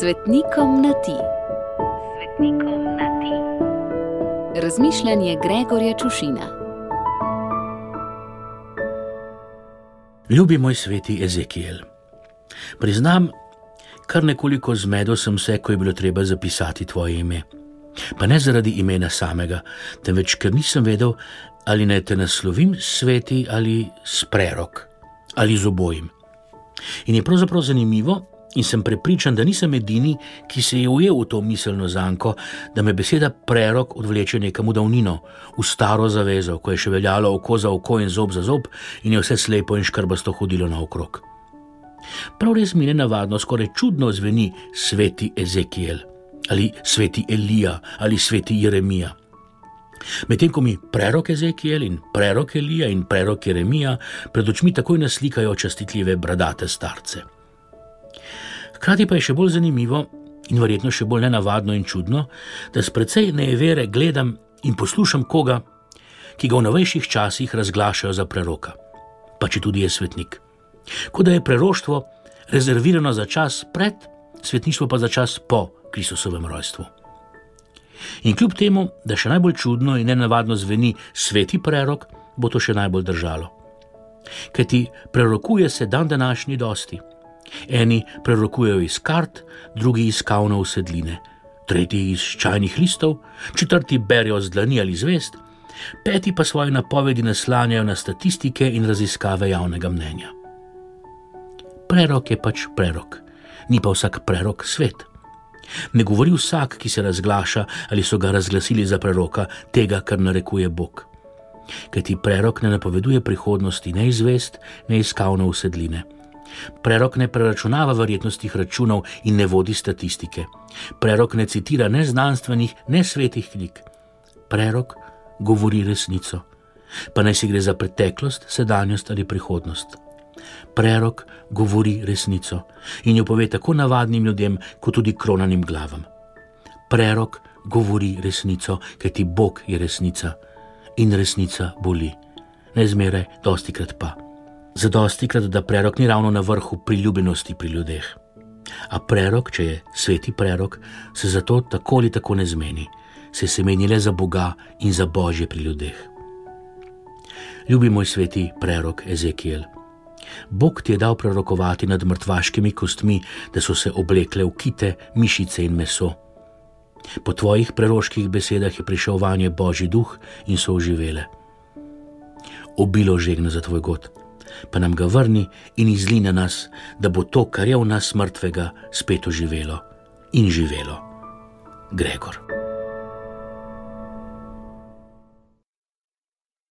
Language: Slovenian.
Svetnikom na ti. Svetnikom na ti. Razmišljanje Gregorja Čušina. Ljubi moj sveti Ezekiel. Priznam, kar nekoliko zmedo sem se, ko je bilo treba zapisati tvoje ime. Pa ne zaradi imena samega, temveč ker nisem vedel, ali naj te naslovim sveti ali s prerok ali z obojim. In je pravzaprav zanimivo, in sem prepričan, da nisem edini, ki se je ujel v to miselno zanko, da me beseda prerok odvleče nekam v davnino, v staro zavezo, ko je še veljalo oko za oko in zob za zob, in je vse slepo in škrbasto hodilo naokrog. Prav res mi je navadno, skoraj čudno zveni sveti Ezekiel ali sveti Elija ali sveti Jeremija. Medtem ko mi prerok Ezekiel in prerok Elija in prerok Jeremija pred očmi takoj naslikajo častitljive bradate starce. Hkrati pa je še bolj zanimivo in verjetno še bolj nenavadno in čudno, da s precej neevere gledam in poslušam koga, ki ga v novejših časih razglašajo za preroka, pa če tudi je svetnik. Kot da je preroštvo rezervirano za čas pred, svetništvo pa za čas po Kristusovem rojstvu. In kljub temu, da še najbolj čudno in nenavadno zveni sveti prerok, bo to še najbolj držalo. Ker ti prerokuje se dan današnji dosti. Eni prerokujejo iz kart, drugi iz kavne usedline, tretji iz čajnih listov, četrti berijo z dlani ali zvest, peti pa svoje napovedi naslanjajo na statistike in raziskave javnega mnenja. Prerok je pač prerok, ni pa vsak prerok svet. Ne govori vsak, ki se razglaša ali so ga razglasili za preroka, tega, kar narekuje Bog. Ker ti prerok ne napoveduje prihodnosti, ne izvest, ne izkavne usedline. Prerok ne preračunava verjetnostih računov in ne vodi statistike. Prerok ne citira ne znanstvenih, ne svetih knjig. Prerok govori resnico, pa naj si gre za preteklost, sedanjost ali prihodnost. Prerok govori resnico in jo pove tako navadnim ljudem, kot tudi kronanim glavam. Prerok govori resnico, ker ti Bog je resnica in resnica boli. Ne zmeraj, dosti krat pa zadosti krat, da prerok ni ravno na vrhu priljubljenosti pri ljudeh. A prerok, če je sveti prerok, se zato tako ali tako ne zmeni, se se meni le za Boga in za Božje pri ljudeh. Ljubi moj sveti prerok Ezekiel. Bog ti je dal prorokovati nad mrtvaškimi kostmi, da so se oblekle v kite, mišice in meso. Po tvojih preroških besedah je prišel vanje Božji duh in so oživele. Obilo žegna za tvoj god pa nam ga vrni in izli na nas, da bo to, kar je v nas mrtvega, spet oživelo in živelo. Gregor.